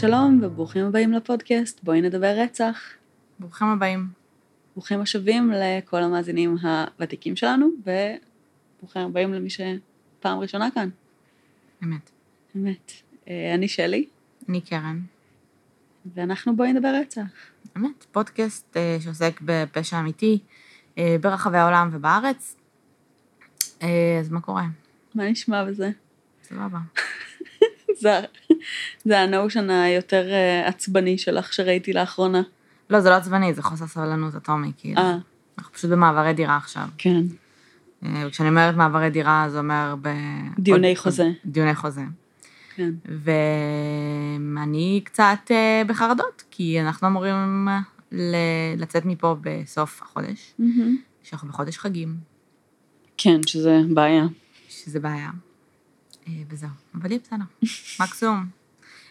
שלום וברוכים הבאים לפודקאסט בואי נדבר רצח. ברוכים הבאים. ברוכים השבים לכל המאזינים הוותיקים שלנו וברוכים הבאים למי שפעם ראשונה כאן. אמת. אמת. אה, אני שלי אני קרן. ואנחנו בואי נדבר רצח. אמת, פודקאסט אה, שעוסק בפשע אמיתי אה, ברחבי העולם ובארץ. אז מה קורה? מה נשמע בזה? סבבה. זה, זה הנושן היותר אה, עצבני שלך שראיתי לאחרונה. לא, זה לא עצבני, זה חוסר סבלנות אטומי, כאילו. אה, אנחנו פשוט במעברי דירה עכשיו. כן. אה, וכשאני אומרת מעברי דירה, זה אומר ב... דיוני עוד- חוזה. דיוני חוזה. כן. ואני קצת אה, בחרדות, כי אנחנו אמורים ל- לצאת מפה בסוף החודש. שאנחנו בחודש חגים, כן, שזה בעיה. שזה בעיה. אה, וזהו, אבל יהיה בסדר, מקסימום.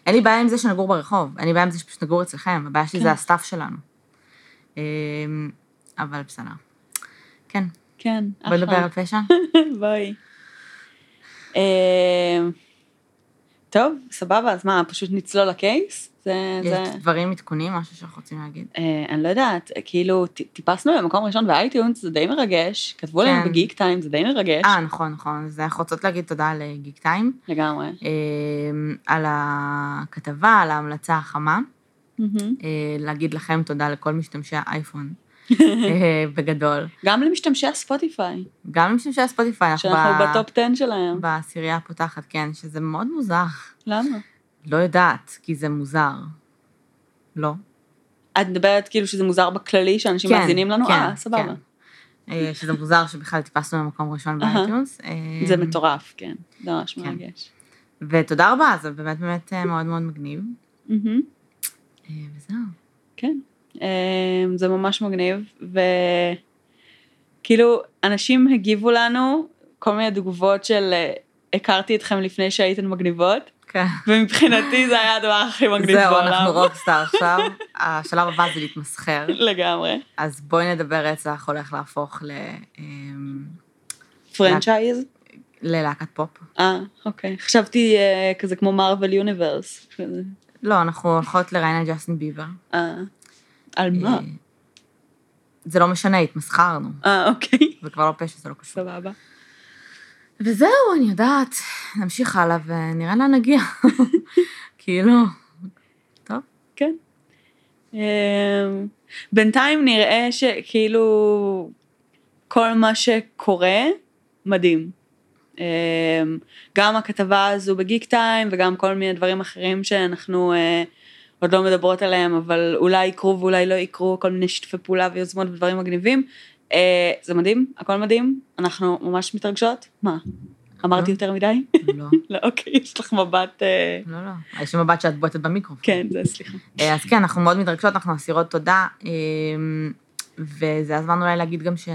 אין לי בעיה עם זה שנגור ברחוב, אין לי בעיה עם זה שפשוט נגור אצלכם, הבעיה שלי כן. זה ה setup שלנו. אה, אבל בסדר. כן, כן, בואי נדבר אחלה. על פשע. בואי. אה, טוב, סבבה, אז מה, פשוט נצלול ל case? זה, זה... יש דברים, עדכונים, משהו שאנחנו רוצים להגיד. אה, אני לא יודעת, כאילו, טיפסנו למקום ראשון ב iTunes, זה די מרגש, כתבו לנו כן. ב Geektime, זה די מרגש. אה, נכון, נכון. אז אנחנו רוצות להגיד תודה ל Geektime, לגמרי. אה, על הכתבה, על ההמלצה החמה. מהמם. אה, להגיד לכם תודה לכל משתמשי האייפון, אה, בגדול. גם למשתמשי ה Spotify, גם למשתמשי ה Spotify, אנחנו שאנחנו ב- ב top 10 שלהם. בעשירייה הפותחת, כן, שזה מאוד מוזר. למה? לא יודעת, כי זה מוזר. לא? את מדברת כאילו שזה מוזר בכללי, שאנשים כן, מאזינים לנו? כן, אה, סבבה. כן. אה, שזה מוזר שבכלל טיפסנו למקום ראשון. ב iTunes. אה, זה מטורף, כן. זה ממש כן. מרגש. ותודה רבה, זה באמת באמת אה, מאוד מאוד מגניב. אה, וזהו. כן, זה ממש מגניב, וכאילו, אנשים הגיבו לנו כל מיני תגובות של אה, הכרתי אתכם לפני שהייתן מגניבות, כן. ומבחינתי זה היה הדבר הכי מגניב זהו, בעולם. אנחנו rockstar עכשיו. השלב הבא זה להתמסחר. לגמרי. אז בואי נדבר רצח הולך להפוך ל... אמ, franchise? ללהקת פופ. אה, אוקיי. חשבתי אה, כזה כמו Marvel Universe. לא, אנחנו הולכות לראיין את ג'סטין ביבר. אה, על מה? אה, זה לא משנה, התמסחרנו. אה, אוקיי. זה כבר לא פשע, זה לא קשור. סבבה. וזהו, אני יודעת. נמשיך הלאה ונראה לאן נגיע. כאילו, טוב. כן. אמ, בינתיים נראה שכאילו כל מה שקורה מדהים. אמ, גם הכתבה הזו בגיק טיים וגם כל מיני דברים אחרים שאנחנו אה, עוד לא מדברות עליהם, אבל אולי יקרו ואולי לא יקרו, כל מיני שיתופי פעולה ויוזמות ודברים מגניבים. אה, זה מדהים, הכל מדהים, אנחנו ממש מתרגשות. מה? אמרתי לא. יותר מדי? לא, לא, אוקיי, יש לך מבט... אה, לא, לא. יש לי מבט שאת בועטת במיקרופון. כן, זה סליחה. אה, אז כן, אנחנו מאוד מתרגשות, אנחנו אסירות תודה. אמ, וזה הזמן אולי להגיד גם ש...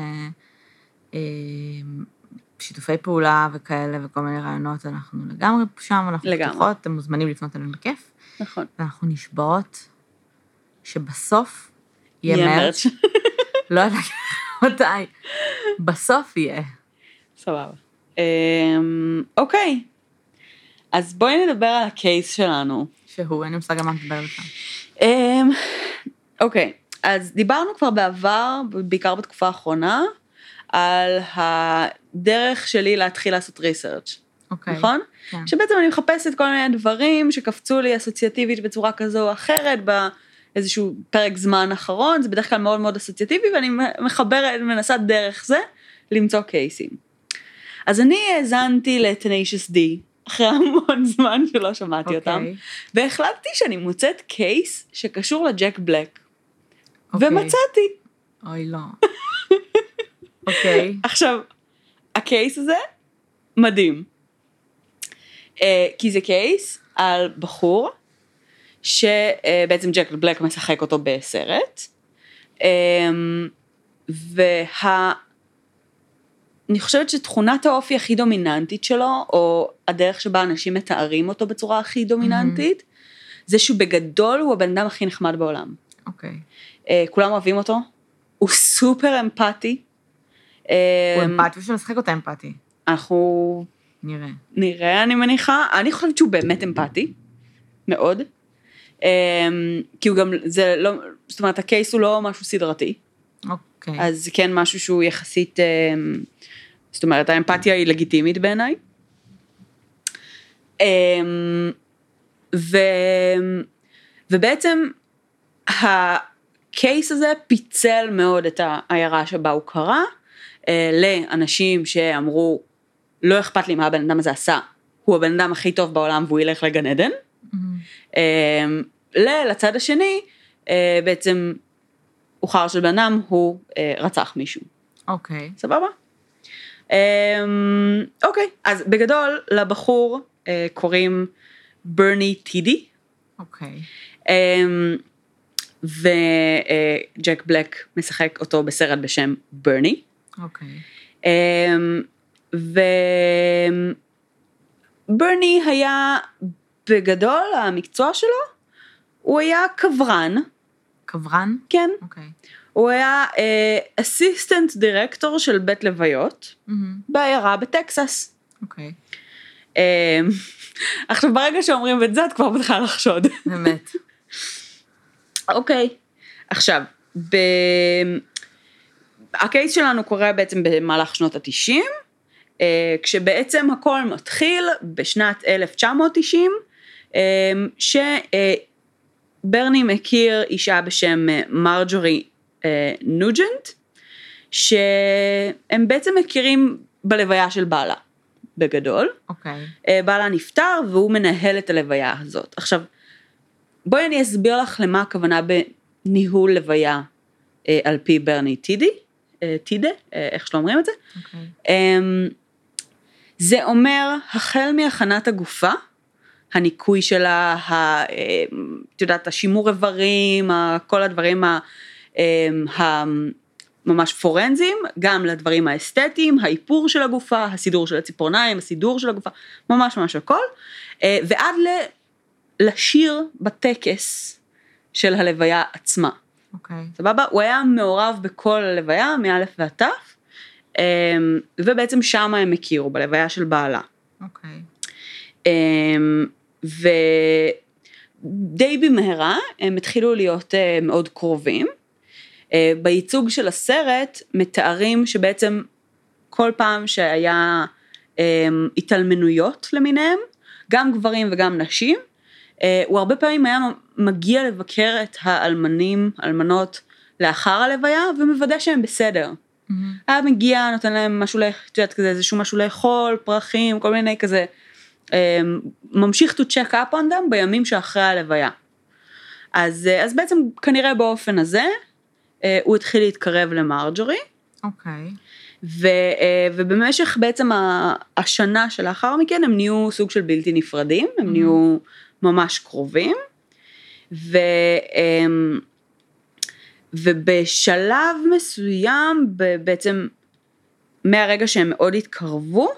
שיתופי פעולה וכאלה וכל מיני רעיונות, אנחנו לגמרי שם, אנחנו לגמרי. פתוחות, אתם מוזמנים לפנות אלינו בכיף. נכון. ואנחנו נשבעות שבסוף יהיה מרץ'. לא יודעת מתי. בסוף יהיה. סבבה. אמ, אוקיי, אז בואי נדבר על הקייס שלנו. שהוא, אין לי מושג על מה מדברת בכלל. אמ, אוקיי, אז דיברנו כבר בעבר, בעיקר בתקופה האחרונה, על הדרך שלי להתחיל לעשות ריסרצ', אוקיי. נכון? כן. שבעצם אני מחפשת כל מיני דברים שקפצו לי אסוציאטיבית בצורה כזו או אחרת באיזשהו פרק זמן אחרון, זה בדרך כלל מאוד מאוד אסוציאטיבי ואני מחברת, מנסה דרך זה למצוא קייסים. אז אני האזנתי ל-Tenacious D, אחרי המון זמן שלא שמעתי אותם, אוקיי. והחלטתי שאני מוצאת קייס שקשור לג'ק בלק, אוקיי. ומצאתי. אוי, לא. אוקיי. עכשיו, הקייס הזה מדהים. Uh, כי זה קייס על בחור שבעצם ג'ק בלק משחק אותו בסרט. Um, וה... אני חושבת שתכונת האופי הכי דומיננטית שלו, או הדרך שבה אנשים מתארים אותו בצורה הכי דומיננטית, זה שהוא בגדול הוא הבן אדם הכי נחמד בעולם. אוקיי. Uh, כולם אוהבים אותו, הוא סופר אמפתי. הוא אמ, אמפתי ושהוא משחק אותה אמפתי. אנחנו נראה. נראה, אני מניחה. אני חושבת שהוא באמת אמפתי, מאוד. אמ, כי הוא גם, זה לא, זאת אומרת, הקייס הוא לא משהו סדרתי, אוקיי. אז זה כן משהו שהוא יחסית, אמ, זאת אומרת, האמפתיה היא לגיטימית בעיניי. אמ, ו, ובעצם הקייס הזה פיצל מאוד את העיירה שבה הוא קרה, אה, לאנשים שאמרו, לא אכפת לי מה הבן אדם הזה עשה, הוא הבן אדם הכי טוב בעולם והוא ילך לגן עדן. מהמם. אמ, לצד השני, אה, בעצם הוא חרא של בן אדם, הוא אה, רצח מישהו. אוקיי. סבבה? אמ, אוקיי, אז בגדול לבחור אה, קוראים ברני טידי, אוקיי. אמ, וג'ק בלק משחק אותו בסרט בשם ברני. אוקיי. אמ, וברני היה בגדול המקצוע שלו, הוא היה קברן, קברן? כן, אוקיי. הוא היה אסיסטנט דירקטור של בית לוויות מהמם. בעיירה בטקסס. אוקיי. אמ, עכשיו ברגע שאומרים את זה את כבר מתחילה לחשוד. באמת. אוקיי, עכשיו, ב... הקייס שלנו קורה בעצם במהלך שנות התשעים, אה, כשבעצם הכל מתחיל בשנת 1990, אה, שברני מכיר אישה בשם אה, מרג'ורי אה, נוג'נט, שהם בעצם מכירים בלוויה של בעלה, בגדול. אוקיי. אה, בעלה נפטר והוא מנהל את הלוויה הזאת. עכשיו, בואי אני אסביר לך למה הכוונה בניהול לוויה אה, על פי ברני טידי, אה, טידה, אה, איך שלא אומרים את זה. אוקיי. אמ, זה אומר החל מהכנת הגופה, הניקוי שלה, ה- אה, את יודעת, השימור איברים, ה- כל הדברים ה- אמ, הממש פורנזיים, גם לדברים האסתטיים, האיפור של הגופה, הסידור של הציפורניים, הסידור של הגופה, ממש ממש הכל, אה, ועד ל- לשיר בטקס של הלוויה עצמה. אוקיי. סבבה? הוא היה מעורב בכל הלוויה, מאלף ועד אמ, ובעצם שם הם הכירו, בלוויה של בעלה. אוקיי. אמ, ודי במהרה הם התחילו להיות אה, מאוד קרובים. אה, בייצוג של הסרט מתארים שבעצם כל פעם שהיה אמ, התאלמנויות למיניהם, גם גברים וגם נשים, אה, הוא הרבה פעמים היה מגיע לבקר את האלמנים, אלמנות, לאחר הלוויה ומוודא שהם בסדר. מהמם. היה מגיע, נותן להם משהו, את יודעת, כזה איזשהו משהו לאכול, פרחים, כל מיני כזה, אה, ממשיך to check up on them בימים שאחרי הלוויה. אז, אה, אז בעצם כנראה באופן הזה, אה, הוא התחיל להתקרב למרג'ורי, אוקיי. ו, אה, ובמשך בעצם השנה שלאחר מכן הם נהיו סוג של בלתי נפרדים, הם נהיו ממש קרובים, ו, אמ, ובשלב מסוים, בעצם מהרגע שהם מאוד התקרבו,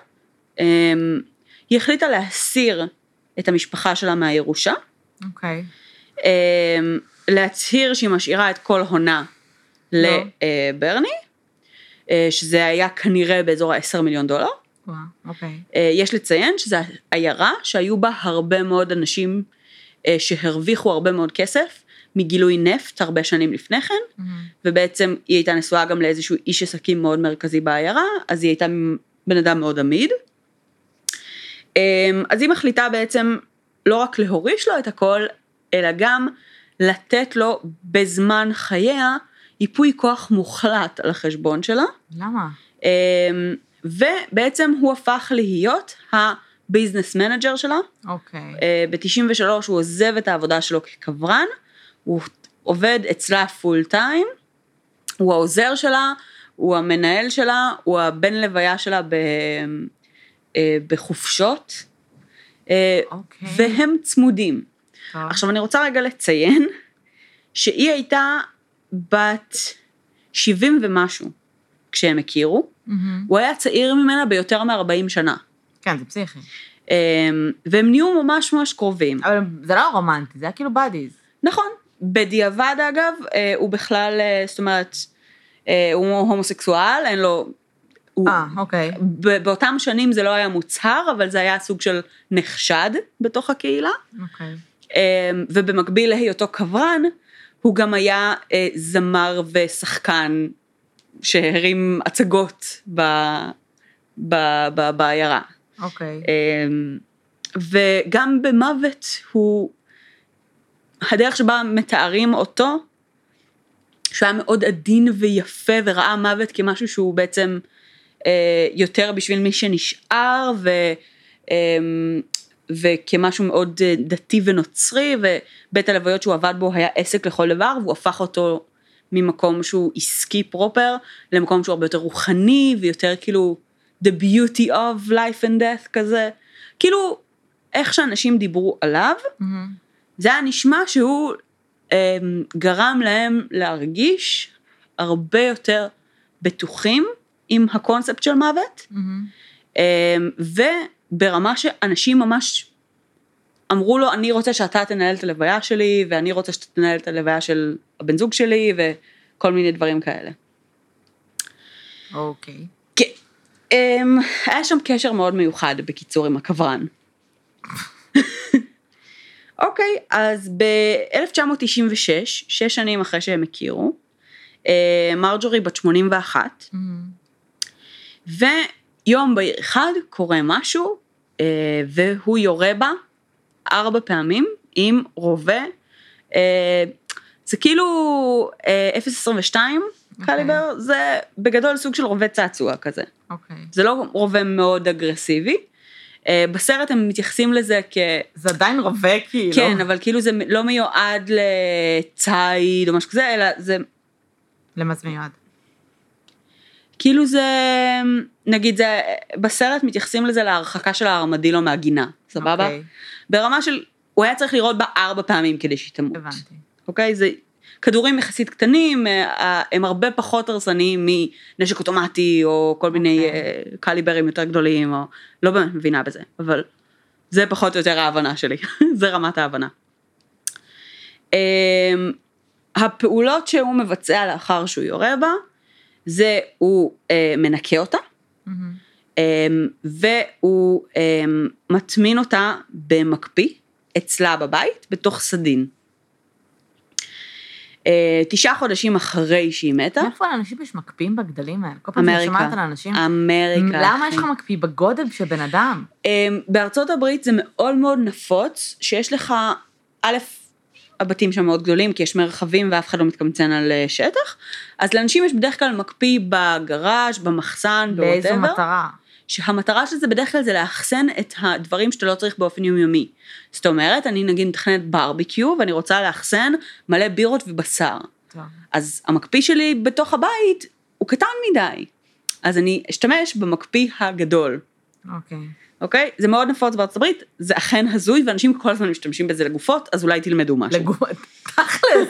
אמ, היא החליטה להסיר את המשפחה שלה מהירושה, אוקיי. אמ, להצהיר שהיא משאירה את כל הונה לא. לברני, אה, שזה היה כנראה באזור ה-10 מיליון דולר. וואו. אוקיי. אה, יש לציין שזו עיירה שהיו בה הרבה מאוד אנשים אה, שהרוויחו הרבה מאוד כסף מגילוי נפט הרבה שנים לפני כן, מהמם. ובעצם היא הייתה נשואה גם לאיזשהו איש עסקים מאוד מרכזי בעיירה, אז היא הייתה בן אדם מאוד עמיד. אמ, אז היא מחליטה בעצם לא רק להוריש לו את הכל, אלא גם לתת לו בזמן חייה ייפוי כוח מוחלט על החשבון שלה. למה? אמ, ובעצם הוא הפך להיות ה business manager שלה. אוקיי. ב-93 הוא עוזב את העבודה שלו כקברן, הוא עובד אצלה full time, הוא העוזר שלה, הוא המנהל שלה, הוא הבן לוויה שלה ב, אה, בחופשות, אה, אוקיי. והם צמודים. טוב. עכשיו אני רוצה רגע לציין שהיא הייתה בת 70 ומשהו כשהם הכירו, מהמם. הוא היה צעיר ממנה ביותר מ-40 שנה. כן, זה פסיכי. אמ, והם נהיו ממש ממש קרובים. אבל זה לא רומנטי, זה היה כאילו בדיז. נכון, בדיעבד אגב, אה, הוא בכלל, אה, זאת אומרת, אה, הוא הומוסקסואל, אין לו... אה, אוקיי. ב- באותם שנים זה לא היה מוצהר, אבל זה היה סוג של נחשד בתוך הקהילה. אוקיי. ובמקביל להיותו קברן, הוא גם היה אה, זמר ושחקן שהרים הצגות ב, ב, ב, בעיירה. אוקיי. אמ, וגם במוות הוא, הדרך שבה מתארים אותו, שהוא היה מאוד עדין ויפה וראה מוות כמשהו שהוא בעצם אה, יותר בשביל מי שנשאר ו, אה, וכמשהו מאוד אה, דתי ונוצרי ובית הלוויות שהוא עבד בו היה עסק לכל דבר והוא הפך אותו ממקום שהוא עסקי פרופר למקום שהוא הרבה יותר רוחני ויותר כאילו the beauty of life and death כזה כאילו איך שאנשים דיברו עליו מהמם. זה היה נשמע שהוא אה, גרם להם להרגיש הרבה יותר בטוחים עם הקונספט של מוות, מהמם. אה, וברמה שאנשים ממש אמרו לו, אני רוצה שאתה תנהל את הלוויה שלי, ואני רוצה שאתה תנהל את הלוויה של הבן זוג שלי, וכל מיני דברים כאלה. אוקיי. כן. אה, היה שם קשר מאוד מיוחד, בקיצור, עם הקברן. אוקיי, אז ב-1996, שש שנים אחרי שהם הכירו, אה, מרג'ורי בת 81, מהמם. ויום בהיר אחד קורה משהו, אה, והוא יורה בה ארבע פעמים עם רובה, אה, זה כאילו אה, 0.22 קליבר, זה בגדול סוג של רובה צעצוע כזה. אוקיי. זה לא רובה מאוד אגרסיבי. אה, בסרט הם מתייחסים לזה כ... זה עדיין רובה כאילו. כן, אבל כאילו זה לא מיועד לציד או משהו כזה, אלא זה למה זה מיועד? כאילו זה, נגיד זה, בסרט מתייחסים לזה להרחקה של הארמדילו מהגינה, סבבה? אוקיי, ברמה של, הוא היה צריך לירות בה ארבע פעמים כדי שהיא תמות. הבנתי. אוקיי? זה כדורים יחסית קטנים, אה, הם הרבה פחות הרסניים מנשק אוטומטי, או כל מיני אוקיי. אה, קליברים יותר גדולים, או לא באמת מבינה בזה, אבל זה פחות או יותר ההבנה שלי, זה רמת ההבנה. אמ, הפעולות שהוא מבצע לאחר שהוא יורה בה, זה הוא אה, מנקה אותה, מהמם. אמ, והוא אמ, מטמין אותה במקפיא אצלה בבית בתוך סדין. אה, תשעה חודשים אחרי שהיא מתה, מאיפה לאנשים יש מקפיאים בגדלים האלה? כל פעם אמריקה, שומעת על אנשים. אמריקה. למה יש אחי. לך מקפיא בגודל של בן אדם? אמ, בארצות הברית זה מאוד מאוד נפוץ, שיש לך, א', הבתים שם מאוד גדולים, כי יש מרחבים ואף אחד לא מתקמצן על אה, שטח, אז לאנשים יש בדרך כלל מקפיא בגראז', במחסן, באיזו בוואטאבר. מטרה? שהמטרה של זה בדרך כלל זה לאחסן את הדברים שאתה לא צריך באופן יומיומי. זאת אומרת, אני נגיד מתכננת ברביקיו ואני רוצה לאחסן מלא בירות ובשר. טוב. אז המקפיא שלי בתוך הבית הוא קטן מדי. אז אני אשתמש במקפיא הגדול, אוקיי. אוקיי? זה מאוד נפוץ בארצות הברית, זה אכן הזוי ואנשים כל הזמן משתמשים בזה לגופות, אז אולי תלמדו משהו. לגוף... תכלס.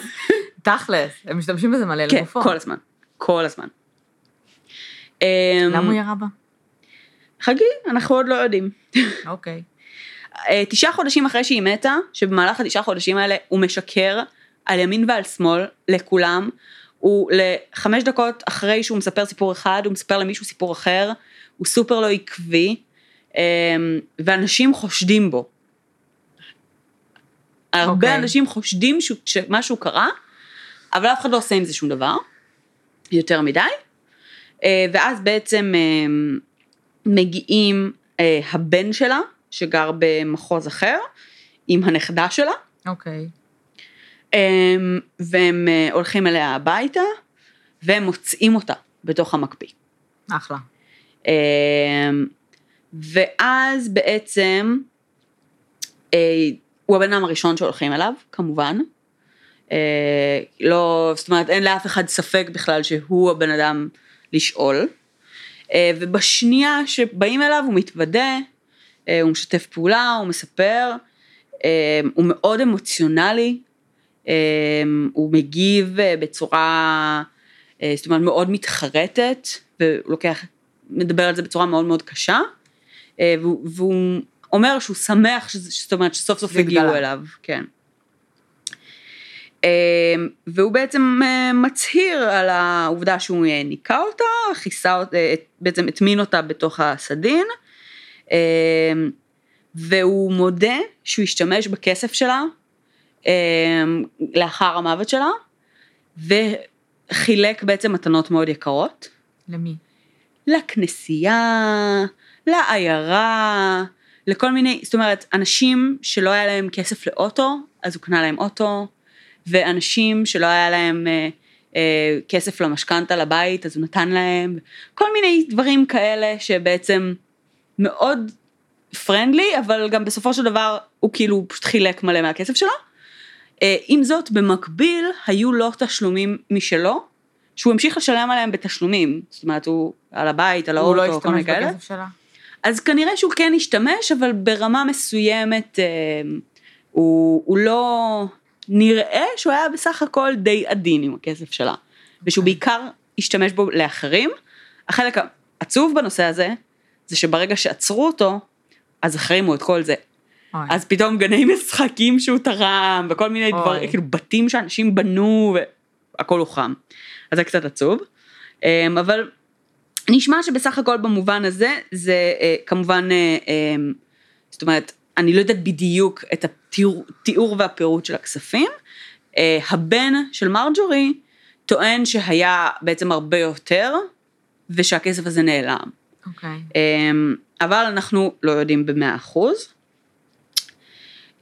תכלס. הם משתמשים בזה מלא כן, לגופו. כל הזמן. כל הזמן. אמ, למה הוא ירה בה? חגי, אנחנו עוד לא יודעים. אוקיי. אה, תשעה חודשים אחרי שהיא מתה, שבמהלך התשעה חודשים האלה הוא משקר על ימין ועל שמאל לכולם, הוא לחמש דקות אחרי שהוא מספר סיפור אחד, הוא מספר למישהו סיפור אחר, הוא סופר לא עקבי, ואנשים חושדים בו. הרבה אוקיי. אנשים חושדים שמשהו קרה, אבל אף אחד לא עושה עם זה שום דבר, יותר מדי, אה, ואז בעצם אה, מגיעים אה, הבן שלה, שגר במחוז אחר, עם הנכדה שלה, אוקיי. אה, והם אה, הולכים אליה הביתה, והם מוצאים אותה בתוך המקפיא. אחלה. ואז בעצם, אה, הוא הבן אדם הראשון שהולכים אליו, כמובן. אה, לא, זאת אומרת, אין לאף אחד ספק בכלל שהוא הבן אדם לשאול. אה, ובשנייה שבאים אליו הוא מתוודה, אה, הוא משתף פעולה, הוא מספר, אה, הוא מאוד אמוציונלי, אה, הוא מגיב אה, בצורה, אה, זאת אומרת, מאוד מתחרטת, והוא לוקח, מדבר על זה בצורה מאוד מאוד קשה, והוא, והוא אומר שהוא שמח, זאת אומרת, שסוף סוף הגיעו. אליו, כן. אה, והוא בעצם אה, מצהיר על העובדה שהוא אה, ניקה אותה, כיסה אה, בעצם הטמין אותה בתוך הסדין, אה, והוא מודה שהוא השתמש בכסף שלה לאחר המוות שלה, וחילק בעצם מתנות מאוד יקרות. למי? לכנסייה, לעיירה, לכל מיני, זאת אומרת, אנשים שלא היה להם כסף לאוטו, אז הוא קנה להם אוטו, ואנשים שלא היה להם אה, אה, כסף למשכנתה לבית, אז הוא נתן להם, כל מיני דברים כאלה שבעצם מאוד פרנדלי, אבל גם בסופו של דבר הוא כאילו פשוט חילק מלא מהכסף שלו. אה, עם זאת, במקביל היו לו תשלומים משלו, שהוא המשיך לשלם עליהם בתשלומים, זאת אומרת, הוא על הבית, על הוא לא האוטו, כל מיני השתמש כאלה. בכסף שלה? אז כנראה שהוא כן השתמש, אבל ברמה מסוימת אה, הוא, הוא לא... נראה שהוא היה בסך הכל די עדין עם הכסף שלה. ושהוא בעיקר השתמש בו לאחרים. החלק העצוב בנושא הזה, זה שברגע שעצרו אותו, אז החרימו את כל זה. אוי. אז פתאום גני משחקים שהוא תרם, וכל מיני אוי. דברים, כאילו בתים שאנשים בנו, והכל הוחרם. אז זה קצת עצוב. אמ, אבל נשמע שבסך הכל במובן הזה, זה אה, כמובן, אה, אמ, זאת אומרת, אני לא יודעת בדיוק את התיאור, תיאור והפירוט של הכספים. אה, הבן של מרג'ורי טוען שהיה בעצם הרבה יותר, ושהכסף הזה נעלם. אוקיי. אמ, אבל אנחנו לא יודעים במאה אחוז.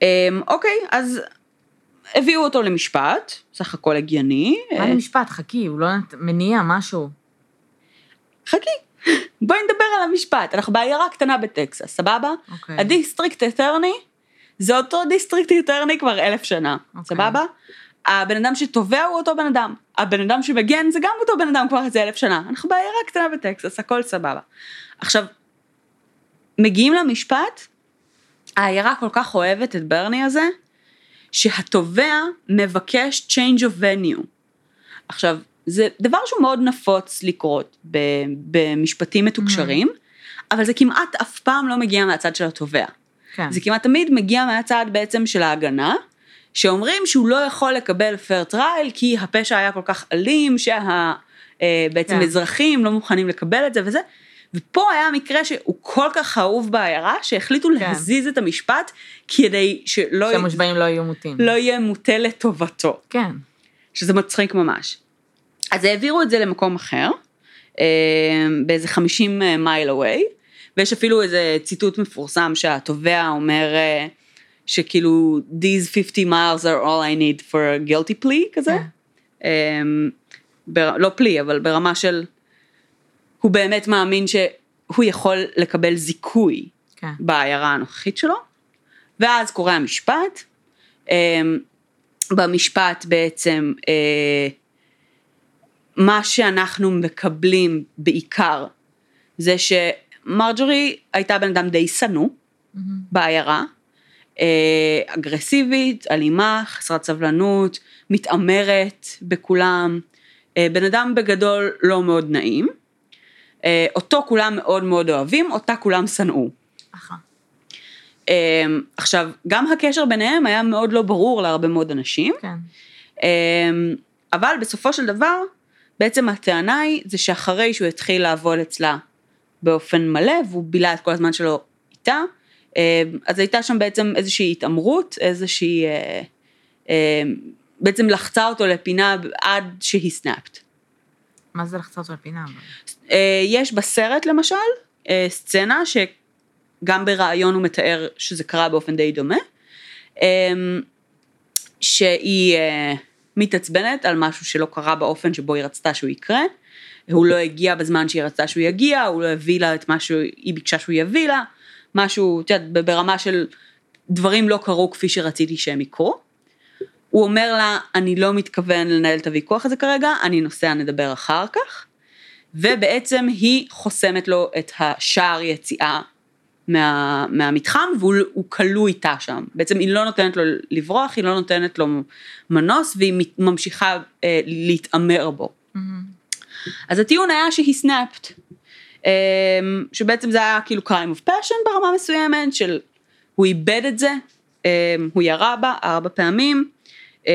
אמ, אוקיי, אז הביאו אותו למשפט, סך הכל הגיוני. מה אה, למשפט? חכי, הוא לא מניע משהו. חכי, בואי נדבר על המשפט. אנחנו בעיירה קטנה בטקסס, סבבה? אוקיי. ה district attorney זה אותו district attorney כבר אלף שנה, אוקיי. סבבה? הבן אדם שתובע הוא אותו בן אדם, הבן אדם שמגן זה גם אותו בן אדם כבר איזה אלף שנה, אנחנו בעיירה קטנה בטקסס, הכל סבבה. עכשיו, מגיעים למשפט, העיירה כל כך אוהבת את ברני הזה, שהתובע מבקש change of venue. עכשיו, זה דבר שהוא מאוד נפוץ לקרות במשפטים מתוקשרים, אבל זה כמעט אף פעם לא מגיע מהצד של התובע. כן. זה כמעט תמיד מגיע מהצד בעצם של ההגנה, שאומרים שהוא לא יכול לקבל fair trial כי הפשע היה כל כך אלים, שה... אה, כן. אזרחים לא מוכנים לקבל את זה וזה. ופה היה מקרה שהוא כל כך אהוב בעיירה, שהחליטו כן. להזיז את המשפט כדי שלא שהמושבעים לא יהיו מוטים. לא יהיה מוטה לטובתו, כן. שזה מצחיק ממש. אז העבירו את זה למקום אחר, אה, באיזה 50 מייל אווי, ויש אפילו איזה ציטוט מפורסם שהתובע אומר אה, שכאילו these 50 miles are all I need for a guilty plea כזה. אה, בר, לא פלי, אבל ברמה של, הוא באמת מאמין שהוא יכול לקבל זיכוי כן. בעיירה הנוכחית שלו, ואז קורה המשפט. אה, במשפט בעצם מה שאנחנו מקבלים בעיקר זה שמרג'ורי הייתה בן אדם די שנוא מהמם. בעיירה, אה, אגרסיבית, אלימה, חסרת סבלנות, מתעמרת בכולם, אה, בן אדם בגדול לא מאוד נעים, אה, אותו כולם מאוד מאוד אוהבים, אותה כולם שנאו. עכשיו, גם הקשר ביניהם היה מאוד לא ברור להרבה מאוד אנשים, כן. אבל בסופו של דבר, בעצם הטענה היא, זה שאחרי שהוא התחיל לעבוד אצלה באופן מלא, והוא בילה את כל הזמן שלו איתה, אמ, אז הייתה שם בעצם איזושהי התעמרות, איזושהי, אה, אמ, בעצם לחצה אותו לפינה עד שהיא סנאפט. מה זה לחצות לפינה? אבל? אה, יש בסרט למשל אה, סצנה שגם בריאיון הוא מתאר שזה קרה באופן די דומה, אה, שהיא אה, מתעצבנת על משהו שלא קרה באופן שבו היא רצתה שהוא יקרה, הוא לא הגיע בזמן שהיא רצתה שהוא יגיע, הוא לא הביא לה את מה שהיא ביקשה שהוא יביא לה, משהו, את יודעת, ברמה של דברים לא קרו כפי שרציתי שהם יקרו. הוא אומר לה, אני לא מתכוון לנהל את הוויכוח הזה כרגע, אני נוסע, נדבר אחר כך. ובעצם היא חוסמת לו את השער יציאה מה, מהמתחם והוא הוא כלוא איתה שם. בעצם היא לא נותנת לו לברוח, היא לא נותנת לו מנוס והיא ממשיכה אה, להתעמר בו. מהמם. אז הטיעון היה שהיא סנאפט. אה, שבעצם זה היה כאילו crime of passion ברמה מסוימת של הוא איבד את זה, אה, הוא ירה בה ארבע פעמים. אה,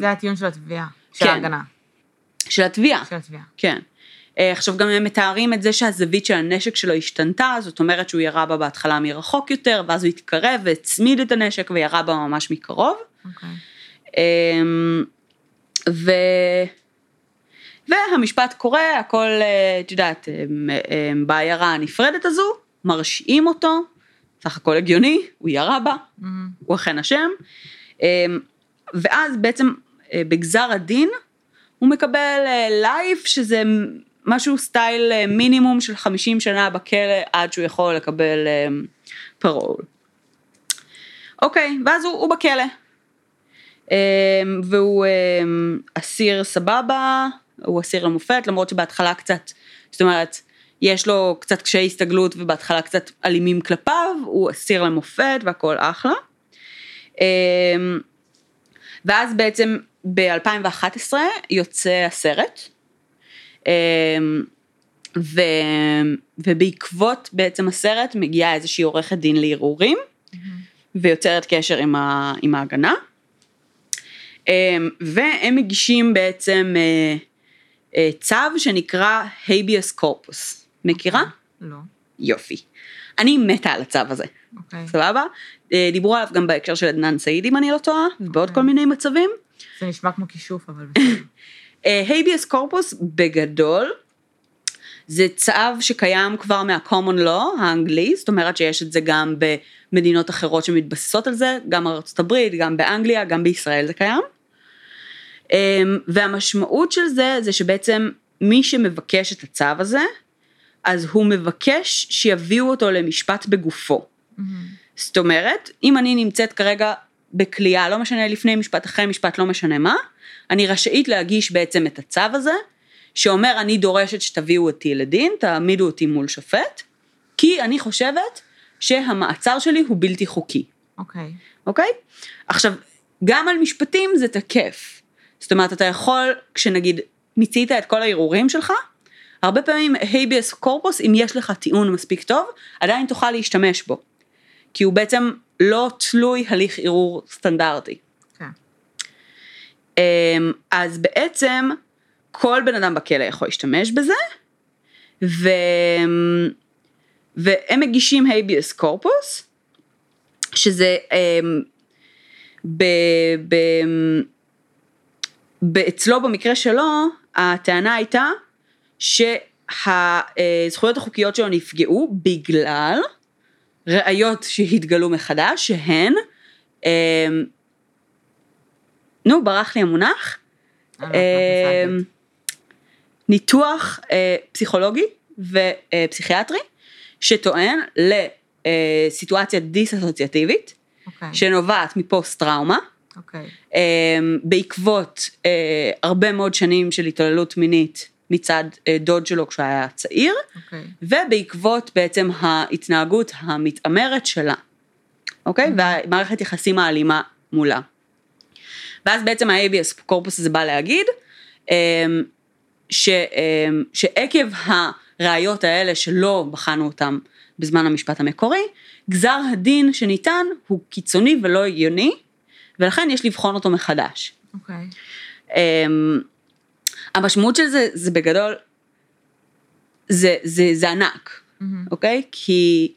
זה הטיעון של התביעה. של כן. ההגנה. של התביעה. של התביעה. כן. אה, עכשיו גם הם מתארים את זה שהזווית של הנשק שלו השתנתה, זאת אומרת שהוא ירה בה בהתחלה מרחוק יותר, ואז הוא התקרב והצמיד את הנשק וירה בה ממש מקרוב. אוקיי. אמ, ו... והמשפט קורה, הכל, אה, את יודעת, הם בעיירה הנפרדת הזו, מרשיעים אותו, סך הכל הגיוני, הוא ירה בה, מהמם. הוא אכן אשם, אמ, ואז בעצם אה, בגזר הדין הוא מקבל לייף שזה משהו סטייל אה, מינימום של 50 שנה בכלא עד שהוא יכול לקבל אמ, פרול. אוקיי, ואז הוא, הוא בכלא. אמ, והוא אמ, אסיר סבבה, הוא אסיר למופת, למרות שבהתחלה קצת, זאת אומרת, יש לו קצת קשיי הסתגלות ובהתחלה קצת אלימים כלפיו, הוא אסיר למופת והכל אחלה. אמ, ואז בעצם ב-2011 יוצא הסרט, ו... ובעקבות בעצם הסרט מגיעה איזושהי עורכת דין לערעורים, ויוצרת קשר עם, ה... עם ההגנה. אמ, והם מגישים בעצם אה, אה, צו שנקרא habeas corpus. מכירה? לא. יופי. אני מתה על הצו הזה, אוקיי. סבבה? אה, דיברו עליו גם בהקשר של עדנאן סעיד אם אני לא טועה, ובעוד אוקיי. כל מיני מצבים. זה נשמע כמו כישוף, אבל בסדר. הייביאס קורפוס בגדול, זה צו שקיים כבר מה-common law האנגלי, זאת אומרת שיש את זה גם במדינות אחרות שמתבססות על זה, גם בארצות הברית, גם באנגליה, גם בישראל זה קיים. אמ, והמשמעות של זה, זה שבעצם מי שמבקש את הצו הזה, אז הוא מבקש שיביאו אותו למשפט בגופו. מהמם. זאת אומרת, אם אני נמצאת כרגע בכליאה, לא משנה לפני משפט, אחרי משפט, לא משנה מה, אני רשאית להגיש בעצם את הצו הזה, שאומר אני דורשת שתביאו אותי לדין, תעמידו אותי מול שופט, כי אני חושבת שהמעצר שלי הוא בלתי חוקי, אוקיי. אוקיי? עכשיו, גם על משפטים זה תקף. זאת אומרת, אתה יכול, כשנגיד מיצית את כל הערעורים שלך, הרבה פעמים הייביאס קורפוס, אם יש לך טיעון מספיק טוב, עדיין תוכל להשתמש בו. כי הוא בעצם לא תלוי הליך ערעור סטנדרטי. כן. אמ, אז בעצם כל בן אדם בכלא יכול להשתמש בזה, ו... והם מגישים הייביאס קורפוס, שזה ב... ב... ב... אצלו במקרה שלו, הטענה הייתה שהזכויות החוקיות שלו נפגעו בגלל ראיות שהתגלו מחדש, שהן, um, נו, ברח לי המונח, אני לא מה אמ. ניתוח אה, פסיכולוגי ופסיכיאטרי שטוען לסיטואציה דיס-אסוציאטיבית אוקיי. שנובעת מפוסט טראומה אוקיי. אמ, בעקבות אה, הרבה מאוד שנים של התעללות מינית מצד אה, דוד שלו כשהוא היה צעיר אוקיי. ובעקבות בעצם ההתנהגות המתעמרת שלה, אוקיי? והמערכת יחסים האלימה מולה. ואז בעצם ה-ABS קורפוס הזה בא להגיד, אמ, ש, אמ, שעקב הראיות האלה שלא בחנו אותם בזמן המשפט המקורי, גזר הדין שניתן הוא קיצוני ולא הגיוני, ולכן יש לבחון אותו מחדש. אוקיי. אמ, המשמעות של זה, זה בגדול, זה, זה, זה ענק, מהמם. אוקיי? כי,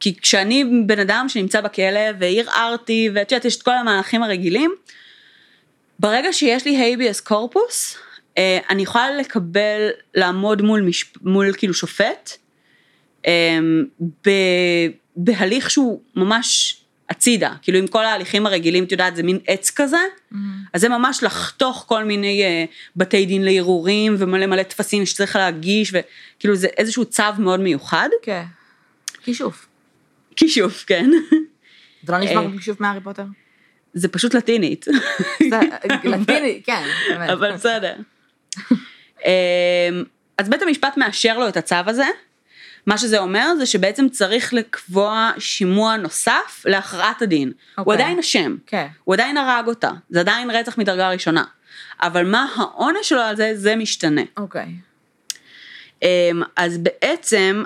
כי כשאני בן אדם שנמצא בכלא וערערתי, ואת יודעת, יש את כל המהלכים הרגילים, ברגע שיש לי הייביאס קורפוס, אה, אני יכולה לקבל, לעמוד מול, משפ... מול כאילו שופט, אה, ב... בהליך שהוא ממש הצידה, כאילו עם כל ההליכים הרגילים, את יודעת, זה מין עץ כזה, מהמם. אז זה ממש לחתוך כל מיני uh, בתי דין לערעורים ומלא מלא טפסים שצריך להגיש וכאילו זה איזשהו צו מאוד מיוחד. כן. כישוף. כישוף, כן. זה לא נשמע אה. כמו כישוף מהארי פוטר? זה פשוט לטינית, זה לטיני, כן. אבל בסדר. אמ, אז בית המשפט מאשר לו את הצו הזה. מה שזה אומר זה שבעצם צריך לקבוע שימוע נוסף להכרעת הדין. הוא אוקיי. עדיין אשם. כן. הוא עדיין הרג אותה. זה עדיין רצח מדרגה ראשונה. אבל מה העונש שלו על זה, זה משתנה. אוקיי. אמ, אז בעצם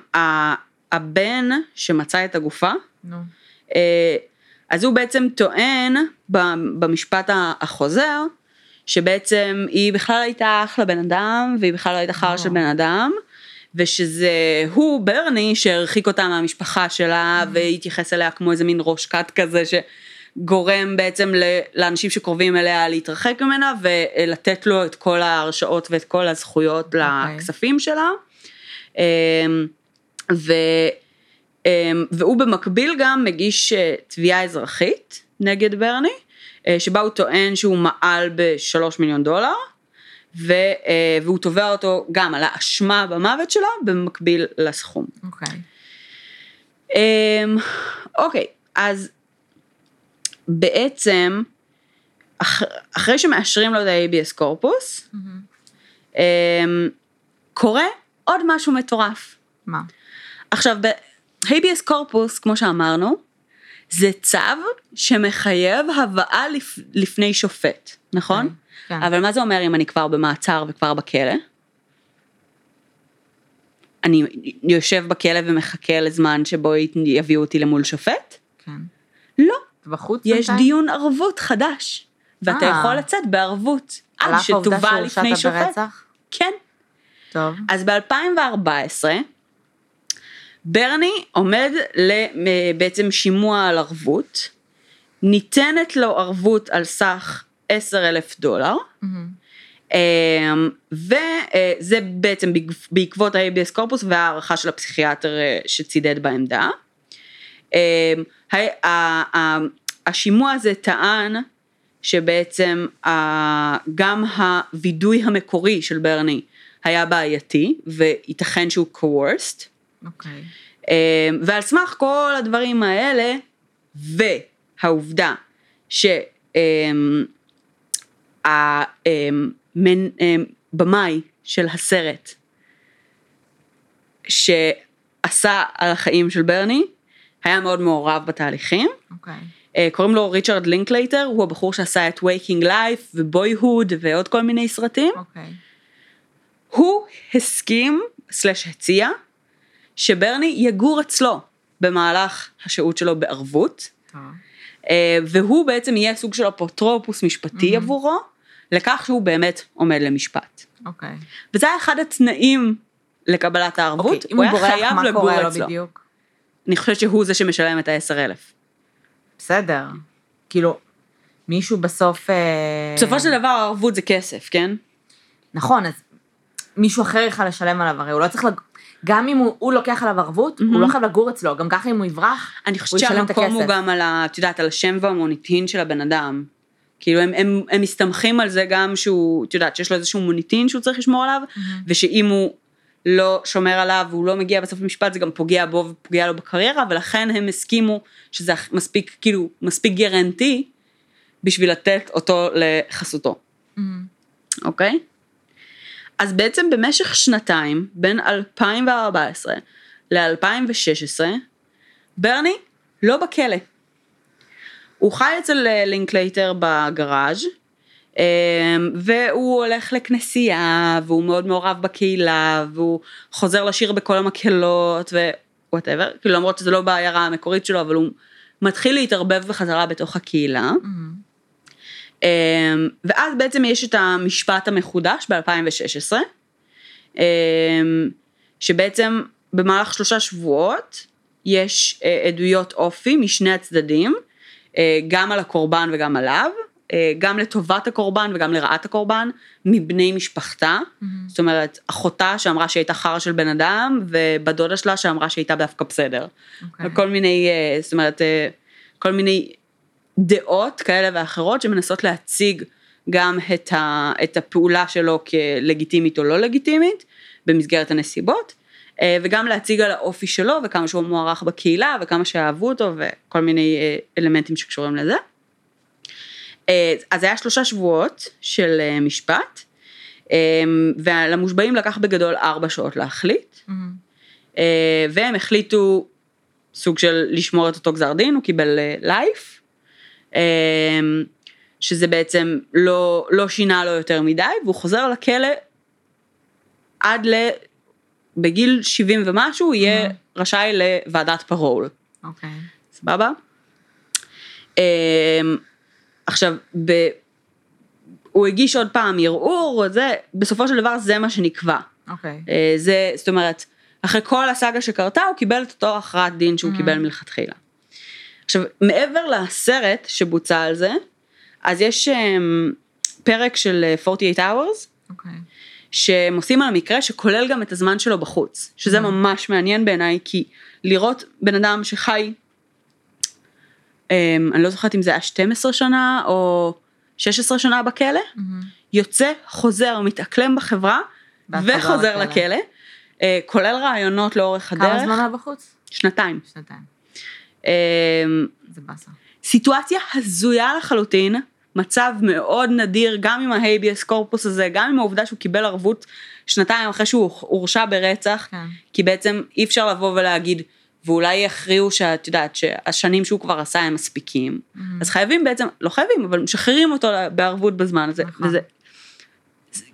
הבן שמצא את הגופה, נו. אה, אז הוא בעצם טוען במשפט החוזר, שבעצם היא בכלל הייתה אחלה בן אדם, והיא בכלל לא הייתה חרא של או. בן אדם, ושזה הוא, ברני, שהרחיק אותה מהמשפחה שלה, והתייחס אליה כמו איזה מין ראש כת כזה, ש... גורם בעצם לאנשים שקרובים אליה להתרחק ממנה ולתת לו את כל ההרשאות ואת כל הזכויות אוקיי. לכספים שלה. אמ, ו, אמ, והוא במקביל גם מגיש אה, תביעה אזרחית נגד ברני, אה, שבה הוא טוען שהוא מעל בשלוש מיליון דולר, ו, אה, והוא תובע אותו גם על האשמה במוות שלו במקביל לסכום. אוקיי. אמ, אוקיי, אז בעצם, אח, אחרי שמאשרים לו את ה-ABS קורפוס, אמ, קורה עוד משהו מטורף. מה? עכשיו, ב-ABS קורפוס, כמו שאמרנו, זה צו שמחייב הבאה לפ... לפני שופט, נכון? כן. אבל מה זה אומר אם אני כבר במעצר וכבר בכלא? אני יושב בכלא ומחכה לזמן שבו יביאו אותי למול שופט? כן. לא, בחוץ יש בינתיים? דיון ערבות חדש, ואתה אה. יכול לצאת בערבות, עד שתובא לפני שופט. ברצח? כן. טוב. אז ב-2014, ברני עומד לבעצם שימוע על ערבות, ניתנת לו ערבות על סך 10 אלף דולר. אמ, וזה בעצם בעקב- בעקבות ה-ABS קורפוס וההערכה של הפסיכיאטר אה, שצידד בעמדה. אמ, השימוע הזה טען שבעצם גם הווידוי המקורי של ברני היה בעייתי וייתכן שהוא coerced. אוקיי. אמ, ועל סמך כל הדברים האלה, והעובדה שהבמאי של הסרט שעשה על החיים של ברני, היה מאוד מעורב בתהליכים. אוקיי. אה, קוראים לו ריצ'רד לינקלייטר, הוא הבחור שעשה את Waking Life ו Boyhood ועוד כל מיני סרטים. אוקיי. הוא הסכים, slash הציע, שברני יגור אצלו במהלך השהות שלו בערבות, טוב. אה, והוא בעצם יהיה סוג של אפוטרופוס משפטי עבורו, לכך שהוא באמת עומד למשפט. אוקיי. וזה היה אחד התנאים לקבלת הערבות, אוקיי, אם הוא היה חייב לגור קורה לו אצלו. בדיוק? אני חושבת שהוא זה שמשלם את ה-10 אלף. בסדר. כאילו, מישהו בסוף... אה, בסופו של דבר הערבות זה כסף, כן? נכון, אז מישהו אחר יכל לשלם עליו, הרי הוא לא צריך... לג... גם אם הוא, הוא לוקח עליו ערבות, הוא לא חייב לגור אצלו, גם ככה אם הוא יברח, אני הוא חושבת ישלם את שהמקום הוא הכסף. גם על ה... את יודעת, על השם והמוניטין של הבן אדם. כאילו הם, הם, הם מסתמכים על זה גם שהוא, את יודעת, שיש לו איזשהו מוניטין שהוא צריך לשמור עליו, ושאם הוא לא שומר עליו והוא לא מגיע בסוף למשפט, זה גם פוגע בו ופוגע לו בקריירה, ולכן הם הסכימו שזה מספיק, כאילו, מספיק גרנטי בשביל לתת אותו לחסותו. אוקיי? אז בעצם במשך שנתיים, בין 2014 ל-2016, ברני לא בכלא. הוא חי אצל אה, לינקלייטר בגראז' אה, והוא הולך לכנסייה והוא מאוד מעורב בקהילה והוא חוזר לשיר בכל המקהלות ו whatever, כאילו למרות שזה לא בעיירה המקורית שלו אבל הוא מתחיל להתערבב בחזרה בתוך הקהילה. מהמם. אמ, ואז בעצם יש את המשפט המחודש ב-2016, שבעצם במהלך שלושה שבועות יש אה, עדויות אופי משני הצדדים, גם על הקורבן וגם עליו, אה, גם לטובת הקורבן וגם לרעת הקורבן, מבני משפחתה, זאת אומרת, אחותה שאמרה שהייתה חרא של בן אדם, ובת דודה שלה שאמרה שהייתה דווקא בסדר. אוקיי. כל מיני, אה, זאת אומרת, אה, כל מיני דעות כאלה ואחרות שמנסות להציג גם את, ה, את הפעולה שלו כלגיטימית או לא לגיטימית במסגרת הנסיבות, אה, וגם להציג על האופי שלו וכמה שהוא מוערך בקהילה וכמה שאהבו אותו וכל מיני אה, אלמנטים שקשורים לזה. אה, אז היה שלושה שבועות של אה, משפט, אה, ולמושבעים לקח בגדול ארבע שעות להחליט. אה, והם החליטו סוג של לשמור את אותו גזר דין, הוא קיבל לייף, שזה בעצם לא, לא שינה לו יותר מדי, והוא חוזר לכלא עד ל... בגיל 70 ומשהו, יהיה רשאי לוועדת פרול, אוקיי. סבבה? אה, עכשיו, ב... הוא הגיש עוד פעם ערעור, זה, בסופו של דבר זה מה שנקבע. אוקיי. אה, זה, זאת אומרת, אחרי כל הסאגה שקרתה, הוא קיבל את אותו הכרעת דין שהוא קיבל מלכתחילה. עכשיו, מעבר לסרט שבוצע על זה, אז יש אמ, פרק של אה, 48 hours, אוקיי. שהם עושים על המקרה שכולל גם את הזמן שלו בחוץ, שזה ממש מעניין בעיניי, כי לראות בן אדם שחי, אמ, אני לא זוכרת אם זה היה 12 שנה או 16 שנה בכלא, יוצא, חוזר, מתאקלם בחברה, וחוזר לכלא. לכלא, אה, כולל רעיונות לאורך הדרך. כמה זמן היה בחוץ? שנתיים. שנתיים. אמ, זה באסה. סיטואציה הזויה לחלוטין, מצב מאוד נדיר, גם עם ההייביאס קורפוס הזה, גם עם העובדה שהוא קיבל ערבות שנתיים אחרי שהוא הורשע ברצח, כן. כי בעצם אי אפשר לבוא ולהגיד, ואולי יכריעו שאת יודעת שהשנים שהוא כבר עשה הם מספיקים, אז חייבים בעצם, לא חייבים, אבל משחררים אותו בערבות בזמן הזה, נכון. וזה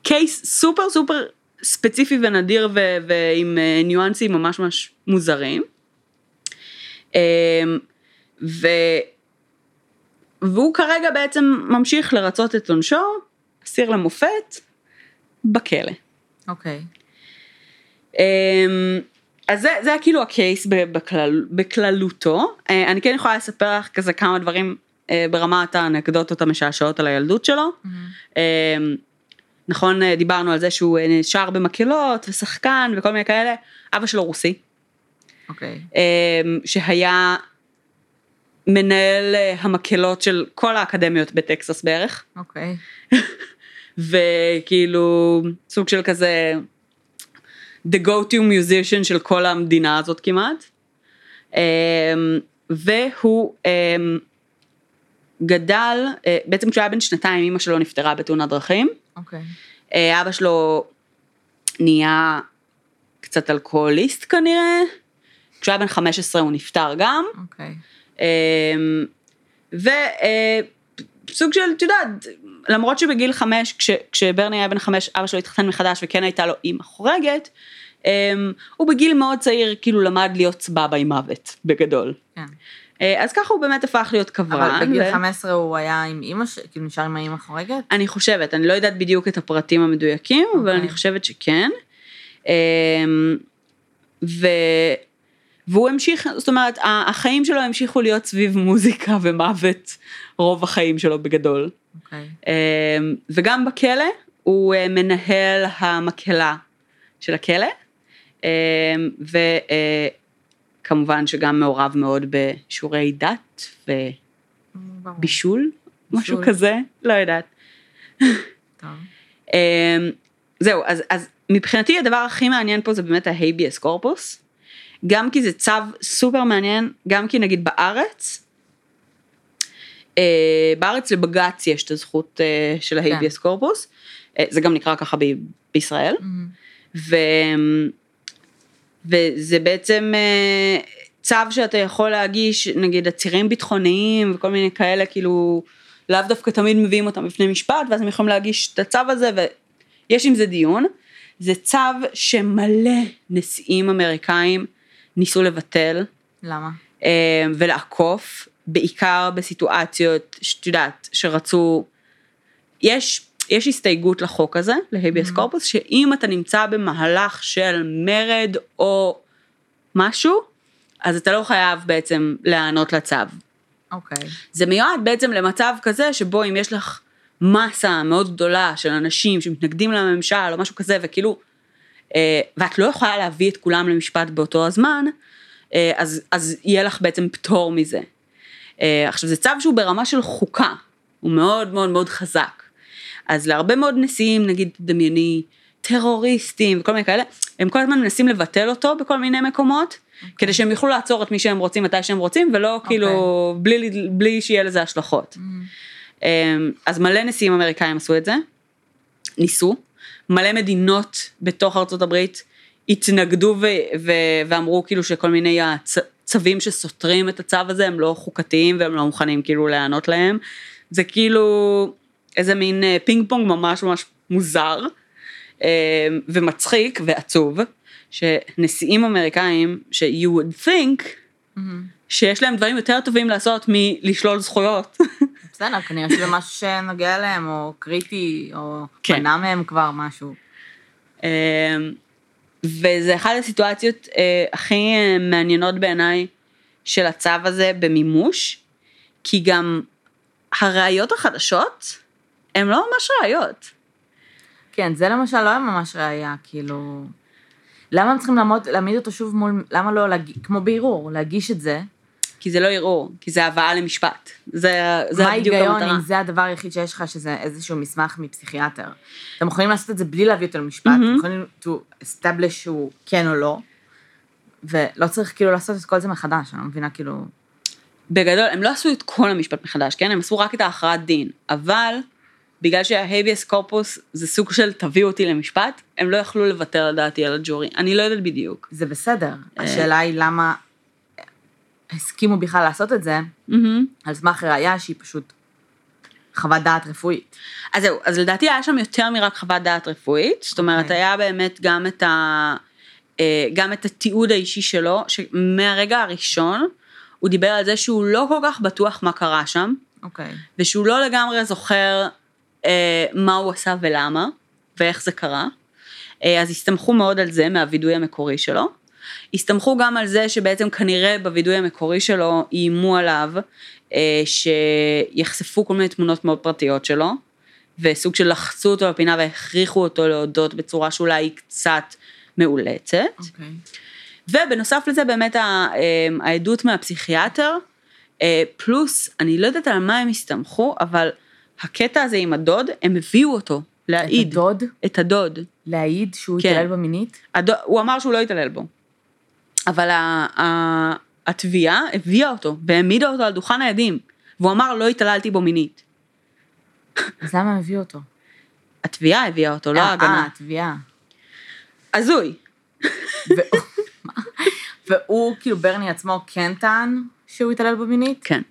קייס סופר סופר ספציפי ונדיר ו- ועם אה, ניואנסים ממש ממש מוזרים. אמ, ו... והוא כרגע בעצם ממשיך לרצות את עונשו, אסיר למופת, בכלא. אוקיי. אמ, אז זה, זה היה כאילו הקייס בכלל, בכללותו. אה, אני כן יכולה לספר לך כזה כמה דברים אה, ברמת האנקדוטות המשעשעות על הילדות שלו. אמ, נכון, אה, דיברנו על זה שהוא שר במקהלות ושחקן וכל מיני כאלה. אבא שלו רוסי, אוקיי. אמ, שהיה מנהל אה, המקהלות של כל האקדמיות בטקסס בערך. אוקיי. וכאילו סוג של כזה the go to musician של כל המדינה הזאת כמעט. אמ, והוא אמ, גדל, אה, בעצם כשהוא היה בן שנתיים אמא שלו נפטרה בתאונת דרכים. אוקיי. אה, אבא שלו נהיה קצת אלכוהוליסט כנראה. כשהוא היה בן 15 הוא נפטר גם. אוקיי. אמ, וסוג של, את יודעת, למרות שבגיל חמש, כש, כשברני היה בן חמש, אבא שלו התחתן מחדש וכן הייתה לו אימא חורגת, אמ, הוא בגיל מאוד צעיר כאילו למד להיות סבבה עם מוות, בגדול. כן. אה, אז ככה הוא באמת הפך להיות קברן. אבל בגיל ו- 15 הוא היה עם אימא, כאילו נשאר עם האימא חורגת? אני חושבת, אני לא יודעת בדיוק את הפרטים המדויקים, אבל אוקיי. אני חושבת שכן. אמ, ו... והוא המשיך, זאת אומרת, החיים שלו המשיכו להיות סביב מוזיקה ומוות רוב החיים שלו בגדול. אוקיי. אמ, וגם בכלא הוא אה, מנהל המקהלה של הכלא, אמ, וכמובן שגם מעורב מאוד בשיעורי דת. ובישול, משהו בישול. כזה, לא יודעת. טוב. אמ, זהו, אז, אז מבחינתי הדבר הכי מעניין פה זה באמת ההייביאס קורפוס. גם כי זה צו סופר מעניין, גם כי נגיד בארץ, אה, בארץ לבג"ץ יש את הזכות אה, של ההייביאס קורפוס, אה, זה גם נקרא ככה ב, בישראל, מהמם. ו, וזה בעצם אה, צו שאתה יכול להגיש, נגיד עצירים ביטחוניים וכל מיני כאלה, כאילו, לאו דווקא תמיד מביאים אותם בפני משפט, ואז הם יכולים להגיש את הצו הזה, ויש עם זה דיון. זה צו שמלא נשיאים אמריקאים ניסו לבטל למה? אה, ולעקוף, בעיקר בסיטואציות, שאת יודעת, שרצו, יש, יש הסתייגות לחוק הזה, להביאס קורפוס, שאם אתה נמצא במהלך של מרד או משהו, אז אתה לא חייב בעצם להיענות לצו. אוקיי. זה מיועד בעצם למצב כזה שבו אם יש לך מסה מאוד גדולה של אנשים שמתנגדים לממשל או משהו כזה וכאילו, ואת לא יכולה להביא את כולם למשפט באותו הזמן, אה, אז, אז יהיה לך בעצם פטור מזה. אה, עכשיו זה צו שהוא ברמה של חוקה, הוא מאוד מאוד מאוד חזק. אז להרבה מאוד נשיאים, נגיד דמייני, טרוריסטים וכל מיני כאלה, הם כל הזמן מנסים לבטל אותו בכל מיני מקומות, כדי שהם יוכלו לעצור את מי שהם רוצים מתי שהם רוצים, ולא כאילו, בלי, בלי שיהיה לזה השלכות. אמ, אז מלא נשיאים אמריקאים עשו את זה, ניסו, מלא מדינות בתוך ארצות הברית התנגדו ו- ו- ואמרו כאילו שכל מיני הצ- צווים שסותרים את הצו הזה הם לא חוקתיים והם לא מוכנים כאילו להיענות להם. זה כאילו איזה מין אה, פינג פונג ממש ממש מוזר אמ, ומצחיק ועצוב, שנשיאים אמריקאים ש- you would think מהמם. שיש להם דברים יותר טובים לעשות מלשלול זכויות. בסדר, כנראה שזה משהו שנוגע אליהם, או קריטי, או כן. מנע מהם כבר משהו. אמ, וזה אחת הסיטואציות אה, הכי אה, מעניינות בעיניי של הצו הזה במימוש, כי גם הראיות החדשות הן לא ממש ראיות. כן, זה למשל לא היה ממש ראייה, כאילו... למה הם צריכים לעמוד, להעמיד אותו שוב מול, למה לא, להג... כמו בערעור, להגיש את זה? כי זה לא ערעור, כי זה הבאה למשפט. זה, זה מה בדיוק ההיגיון המטרה. אם זה הדבר היחיד שיש לך, שזה איזשהו מסמך מפסיכיאטר? אתם יכולים לעשות את זה בלי להביא אותו למשפט, מהמם. אתם יכולים to establish שהוא כן או לא, ולא צריך כאילו לעשות את כל זה מחדש, אני לא מבינה כאילו... בגדול, הם לא עשו את כל המשפט מחדש, כן? הם עשו רק את ההכרעת דין, אבל בגלל שההביאס קורפוס זה סוג של תביאו אותי למשפט, הם לא יכלו לוותר לדעתי על הג'ורי. אני לא יודעת בדיוק. זה בסדר, אה. השאלה היא למה הסכימו בכלל לעשות את זה, מהמם. על סמך ראייה שהיא פשוט חוות דעת רפואית. אז זהו, אז לדעתי היה שם יותר מרק חוות דעת רפואית, זאת אומרת, אוקיי. היה באמת גם את, ה, אה, גם את התיעוד האישי שלו, שמהרגע הראשון הוא דיבר על זה שהוא לא כל כך בטוח מה קרה שם, אוקיי. ושהוא לא לגמרי זוכר אה, מה הוא עשה ולמה, ואיך זה קרה. אה, אז הסתמכו מאוד על זה מהווידוי המקורי שלו. הסתמכו גם על זה שבעצם כנראה בווידוי המקורי שלו איימו עליו אה, שיחשפו כל מיני תמונות מאוד פרטיות שלו, וסוג של לחצו אותו לפינה והכריחו אותו להודות בצורה שאולי היא קצת מאולצת. אוקיי. ובנוסף לזה באמת אה, העדות מהפסיכיאטר, אה, פלוס, אני לא יודעת על מה הם הסתמכו, אבל הקטע הזה עם הדוד, הם הביאו אותו את להעיד. הדוד, את הדוד. להעיד שהוא כן. התעלל בה מינית? הדוד. הוא אמר שהוא לא התעלל בו. אבל התביעה הביאה אותו והעמידה אותו על דוכן העדים, והוא אמר לא התעללתי בו מינית. אז למה הביאו אותו? התביעה הביאה אותו, לא אה, ההגנה. אה, התביעה. הזוי. והוא- כאילו, ברני עצמו כן טען שהוא התעלל בה מינית? כן.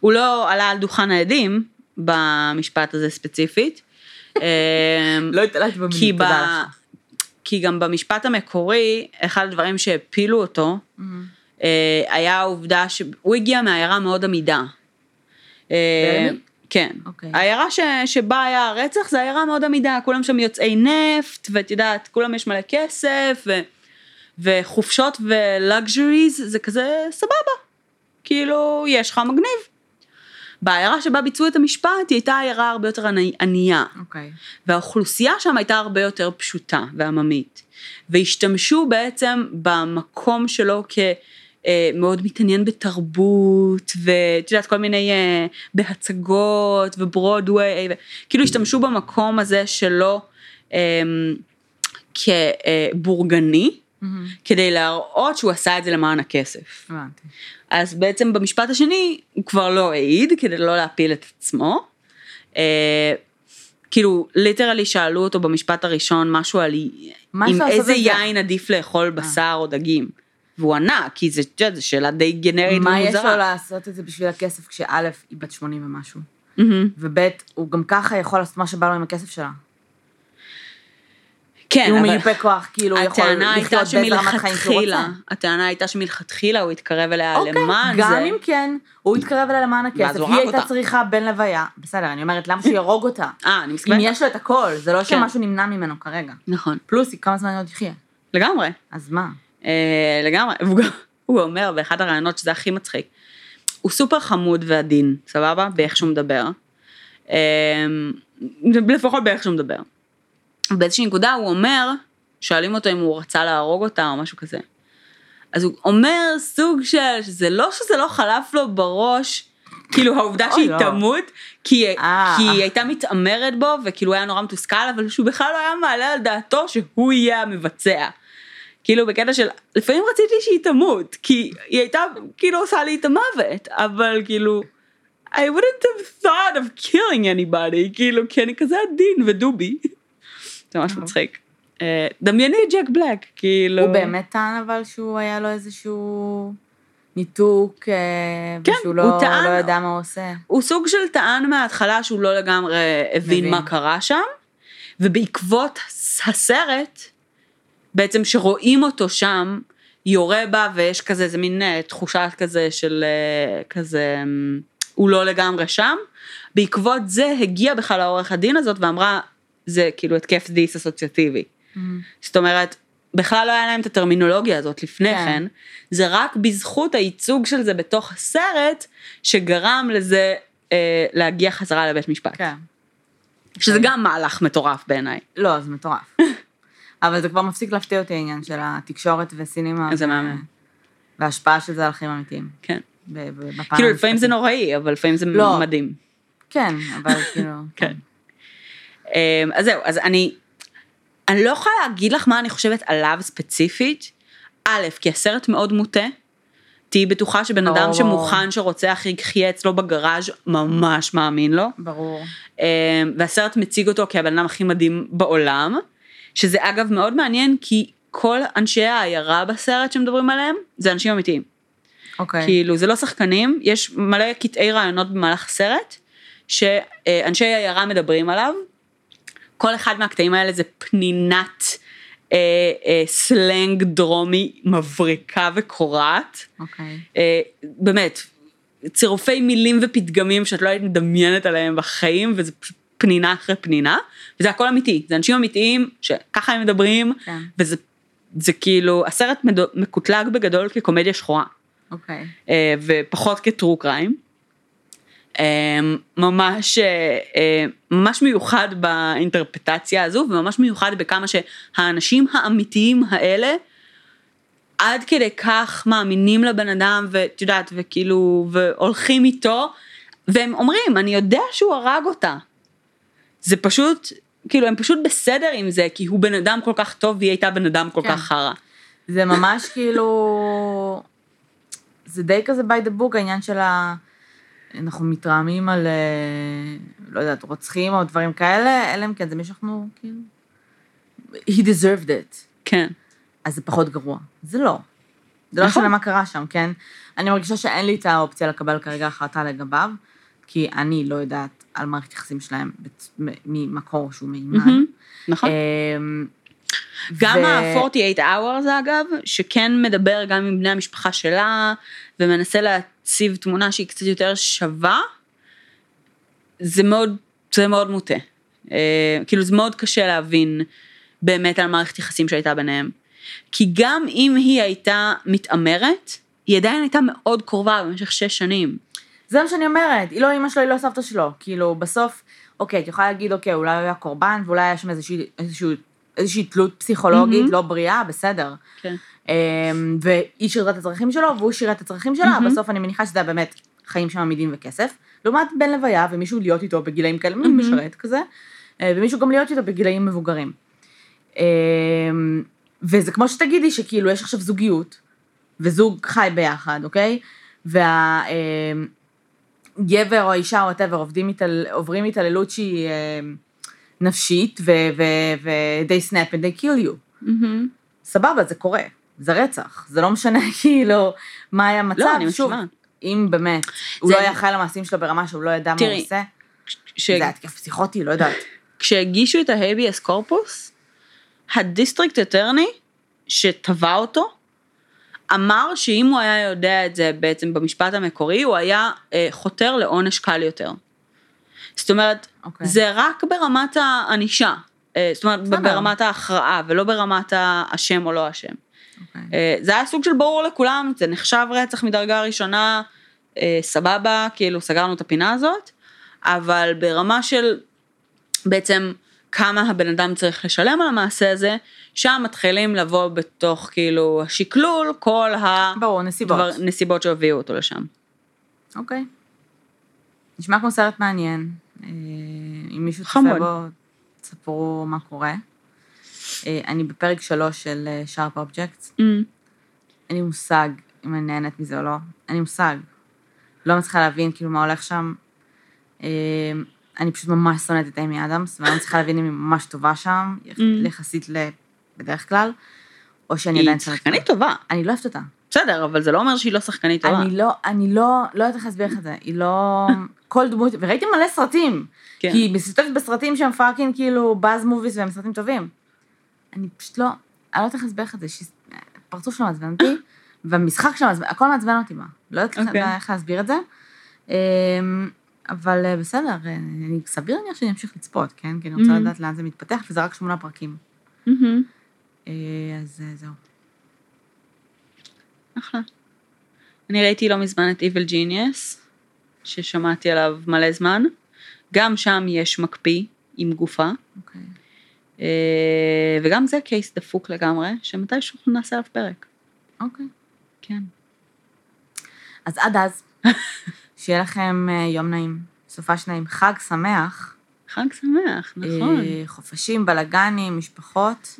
הוא לא עלה על דוכן העדים במשפט הזה ספציפית. אמ, לא התעללתי כי, מינית. תודה לך. כי גם במשפט המקורי, אחד הדברים שהפילו אותו, מהמם. אה, היה העובדה שהוא הגיע מעיירה מאוד עמידה. אה? כן. אוקיי. העיירה ש... שבה היה הרצח זה עיירה מאוד עמידה, כולם שם יוצאי נפט, ואת יודעת, כולם יש מלא כסף, ו... וחופשות ולאגז'ריז, זה כזה סבבה. כאילו, יש לך מגניב. בעיירה שבה ביצעו את המשפט, היא הייתה עיירה הרבה יותר עני- ענייה. אוקיי. והאוכלוסייה שם הייתה הרבה יותר פשוטה ועממית. והשתמשו בעצם במקום שלו כמאוד מתעניין בתרבות, ואת יודעת, כל מיני, אה, בהצגות וברודוויי, ו- כאילו השתמשו במקום הזה שלו אה, כבורגני, מהמם. כדי להראות שהוא עשה את זה למען הכסף. הבנתי. אז בעצם במשפט השני הוא כבר לא העיד כדי לא להפיל את עצמו. אה, כאילו ליטרלי שאלו אותו במשפט הראשון משהו על עם איזה את זה? יין עדיף לאכול בשר או דגים. והוא ענה כי זה, זו שאלה די גנרית מה יש לו ומוזרה. לעשות את זה בשביל הכסף כשא' היא בת 80 ומשהו, מהמם. וב' הוא גם ככה יכול לעשות מה שבא לו עם הכסף שלה. כן, אם הוא אבל מיופה כוח, כאילו הוא יכול לחיות באיזה רמת חיים שהוא רוצה. הטענה הייתה שמלכתחילה הוא התקרב אליה אוקיי, למען גם זה. אם כן, הוא התקרב אליה למען הכסף, היא הייתה אותה. צריכה בן לוויה, בסדר, אני אומרת, למה שיהרוג אותה? אה, אני אם מסכימה. יש לו את הכל, זה לא כן. שמשהו נמנע ממנו כרגע. נכון, פלוס, כמה זמן היא עוד תחיה? לגמרי. אז מה? אה, לגמרי, גם- הוא אומר באחד הראיונות שזה הכי מצחיק, הוא סופר חמוד ועדין, סבבה? באיך שהוא מדבר. אה, לפחות באיך שהוא מדבר. באיזושהי נקודה הוא אומר, שואלים אותו אם הוא רצה להרוג אותה או משהו כזה. אז הוא אומר סוג של, שזה לא שזה לא חלף לו בראש, כאילו העובדה שהיא לא. תמות, כי, אה. כי היא הייתה מתעמרת בו וכאילו היה נורא מתוסכל, אבל שהוא בכלל לא היה מעלה על דעתו שהוא יהיה המבצע. כאילו בקטע של, לפעמים רציתי שהיא תמות, כי היא הייתה כאילו עושה לי את המוות, אבל כאילו, I wouldn't have thought of killing anybody, כאילו, כי אני כזה עדין ודובי. זה ממש מצחיק. אה, דמייני את ג'ק בלק, כאילו. הוא באמת טען אבל שהוא היה לו איזשהו ניתוק, אה, כן, ושהוא הוא לא טען- לא יודע מה הוא עושה. הוא סוג של טען מההתחלה שהוא לא לגמרי הבין מבין. מה קרה שם, ובעקבות הסרט, בעצם שרואים אותו שם, יורה בה ויש כזה, איזה מין אה, תחושה כזה של אה, כזה, אמ, הוא לא לגמרי שם. בעקבות זה הגיע בכלל העורך הדין הזאת ואמרה, זה כאילו התקף דיס אסוציאטיבי. זאת אומרת, בכלל לא היה להם את הטרמינולוגיה הזאת לפני כן. כן, זה רק בזכות הייצוג של זה בתוך הסרט, שגרם לזה אה, להגיע חזרה לבית משפט. כן. שזה גם מהלך מטורף בעיניי. לא, זה מטורף. אבל זה כבר מפסיק להפתיע אותי העניין של התקשורת וסינימה. זה ו- מהמם. וההשפעה של זה על החיים האמיתיים. כן. כאילו לפעמים זה. נוראי, אבל לפעמים זה לא. מדהים. כן, אבל כאילו... כן. אמ, אז זהו, אז אני, אני לא יכולה להגיד לך מה אני חושבת עליו ספציפית. א', כי הסרט מאוד מוטה. תהיי בטוחה שבן אדם. שמוכן שרוצח יחיה אצלו בגראז' ממש מאמין לו. ברור. אמ, והסרט מציג אותו כהבן אדם הכי מדהים בעולם. שזה אגב מאוד מעניין כי כל אנשי העיירה בסרט שמדברים עליהם זה אנשים אמיתיים. אוקיי. כאילו זה לא שחקנים, יש מלא קטעי רעיונות במהלך הסרט, שאנשי העיירה מדברים עליו. כל אחד מהקטעים האלה זה פנינת אה, אה, סלנג דרומי מבריקה וקורעת. אוקיי. אה, באמת, צירופי מילים ופתגמים שאת לא היית מדמיינת עליהם בחיים, וזה פשוט פנינה אחרי פנינה, וזה הכל אמיתי, זה אנשים אמיתיים שככה הם מדברים, כן. וזה זה כאילו, הסרט מקוטלג בגדול כקומדיה שחורה. אוקיי. אה, ופחות כטרו קריים. אה, ממש, אה, אה, ממש מיוחד באינטרפטציה הזו וממש מיוחד בכמה שהאנשים האמיתיים האלה עד כדי כך מאמינים לבן אדם ואת יודעת וכאילו והולכים איתו והם אומרים אני יודע שהוא הרג אותה. זה פשוט כאילו הם פשוט בסדר עם זה כי הוא בן אדם כל כך טוב והיא הייתה בן אדם כל כן. כך חרא. זה ממש כאילו... זה די כזה by the book העניין של ה... אנחנו מתרעמים על, אה, לא יודעת, רוצחים או דברים כאלה, אלא אם כן זה מי שאנחנו, כאילו... he deserved it. כן. אז זה פחות גרוע. זה לא. זה לא נכון. משנה מה קרה שם, כן? אני מרגישה שאין לי את האופציה לקבל כרגע החלטה לגביו, כי אני לא יודעת על מערכת יחסים שלהם ממקור שהוא מימן. נכון. אמ, גם ו- ה-48 hours אגב, שכן מדבר גם עם בני המשפחה שלה, ומנסה להציב תמונה שהיא קצת יותר שווה, זה מאוד, זה מאוד מוטה. אה, כאילו זה מאוד קשה להבין באמת על מערכת יחסים שהייתה ביניהם. כי גם אם היא הייתה מתעמרת, היא עדיין הייתה מאוד קרובה במשך שש שנים. זה מה שאני אומרת, היא לא אימא שלו, היא לא סבתא שלו. כאילו, בסוף, אוקיי, את יכולה להגיד, אוקיי, אולי הוא היה קורבן, ואולי היה שם איזושהי, איזושהי, איזושהי תלות פסיכולוגית מהמם. לא בריאה, בסדר. כן. אמ, והיא שירתה את הצרכים שלו, והוא שירת את הצרכים שלה, מהמם. בסוף אני מניחה שזה היה באמת חיים שם עמידים וכסף. לעומת בן לוויה, ומישהו להיות איתו בגילאים כאלה, מהמם. משרת כזה, אה, ומישהו גם להיות איתו בגילאים מבוגרים. אמ, וזה כמו שתגידי שכאילו יש עכשיו זוגיות, וזוג חי ביחד, אוקיי? והגבר או האישה או וואטאבר התעל... עוברים התעללות שהיא נפשית, ו- ו- ו-they snap and they kill you. מהמם. סבבה, זה קורה, זה רצח, זה לא משנה כאילו מה היה המצב, לא, אני שוב, מסכימה. אם באמת, הוא לא היה אחראי למעשים שלו ברמה שהוא לא ידע מה תראי, הוא עושה, ש- זה התקף פסיכוטי, לא יודעת. כשהגישו את ה habeas corpus, ה district attorney שתבע אותו, אמר שאם הוא היה יודע את זה בעצם במשפט המקורי, הוא היה אה, חותר לעונש קל יותר. זאת אומרת, אוקיי. זה רק ברמת הענישה, אה, זאת אומרת. ברמת ההכרעה, ולא ברמת האשם או לא אשם. אוקיי. אה, זה היה סוג של ברור לכולם, זה נחשב רצח מדרגה ראשונה, אה, סבבה, כאילו סגרנו את הפינה הזאת, אבל ברמה של בעצם כמה הבן אדם צריך לשלם על המעשה הזה, שם מתחילים לבוא בתוך כאילו השקלול כל. הנסיבות שהביאו אותו לשם. אוקיי. נשמע כמו סרט מעניין. אה, אם מישהו צופה. בו, תספרו מה קורה. אה, אני בפרק שלוש של Sharp Objects. Mm, אין לי מושג אם אני נהנית מזה או לא. אין לי מושג. לא מצליחה להבין כאילו מה הולך שם. אה, אני פשוט ממש שונאת את אמי אדמס, ואני לא מצליחה להבין אם היא ממש טובה שם, יחסית ל... בדרך כלל, או שאני היא עדיין שונאת אותה. שחקנית טובה, אני לא אוהבת אותה. בסדר, אבל זה לא אומר שהיא לא שחקנית טובה. אני לא, אני לא, לא יודעת איך להסביר לך את זה. היא לא... כל דמות, וראיתי מלא סרטים. כן. כי היא מסתובבת בסרטים שהם fucking כאילו buzz movies והם סרטים טובים. אני פשוט לא, אני לא יודעת איך להסביר לך את זה, הפרצוף שלה מעצבן אותי, והמשחק שלה מעצבן, הכל מעצבן אותי בה. לא יודעת איך- אוקיי. איך להסביר את זה. אמ, אבל אה, בסדר, אה, אני סביר להניח שאני אמשיך לצפות, כן? כי אני רוצה Mhm. לדעת לאן זה מתפתח, וזה רק שמונה פרקים. מהמם. אה, אז זהו. אחלה. אני ראיתי לא מזמן את Evil Genius, ששמעתי עליו מלא זמן. גם שם יש מקפיא עם גופה, אוקיי. אה, וגם זה קייס דפוק לגמרי, שמתישהו נעשה עליו פרק. אוקיי. כן. אז עד אז, שיהיה לכם אה, יום נעים, סופש נעים, חג שמח. חג שמח, נכון. אה, חופשים, בלאגנים, משפחות.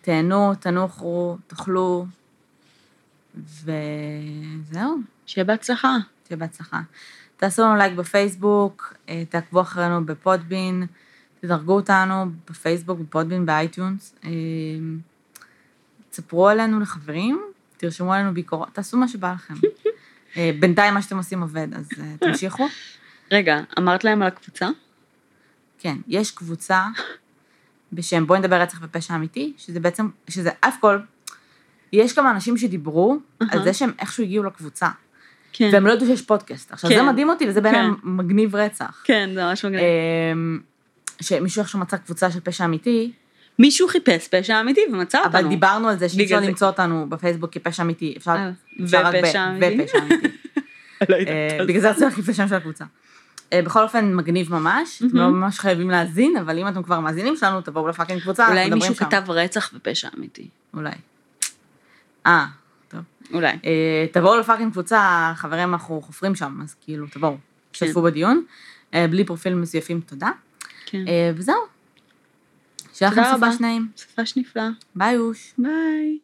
תהנו, תנוחו, תאכלו, וזהו, שיהיה בהצלחה. שיהיה בהצלחה. תעשו לנו לייק בפייסבוק, תעקבו אחרינו ב Podbean, תדרגו אותנו בפייסבוק, ב Podbean, ב iTunes. אה, תספרו עלינו לחברים, תרשמו עלינו ביקורות, תעשו מה שבא לכם. אה, בינתיים מה שאתם עושים עובד, אז אה, תמשיכו. רגע, אמרת להם על הקבוצה? כן, יש קבוצה בשם בואי נדבר רצח ופשע אמיתי, שזה בעצם, שזה אף כל, יש כמה אנשים שדיברו על אהה. זה שהם איכשהו הגיעו לקבוצה, כן. והם לא ידעו שיש פודקאסט. עכשיו, זה כן. מדהים אותי, וזה בעיניי כן. מגניב רצח. כן, זה ממש מגניב. שמישהו איכשהו מצא קבוצה של פשע אמיתי, מישהו חיפש פשע אמיתי ומצא אותנו. אבל דיברנו על זה שאי אפשר. למצוא אותנו בפייסבוק כפשע אמיתי, אפשר אה, אפשר רק ב- ופשע אמיתי. ופשע אמיתי. לא אה. בגלל זה רציתי להחליף את השם של הקבוצה. אה, בכל אופן, מגניב ממש, אתם לא. ממש חייבים להאזין, אבל אם אתם כבר מאזינים שלנו, תבואו ל fucking קבוצה, אנחנו אולי מדברים מישהו שם. כתב רצח ופשע אמיתי. אולי. אה, טוב. אולי. תבואו ל fucking קבוצה, חברים, אנחנו חופרים שם, אז כאילו, תבואו, כן. תשתתפו בדיון. בלי פרופילים מזויפים, תודה. כן. אה, וזהו. שיהיה לכם. סופש נעים. סופש נפלא. ביי אוש. ביי.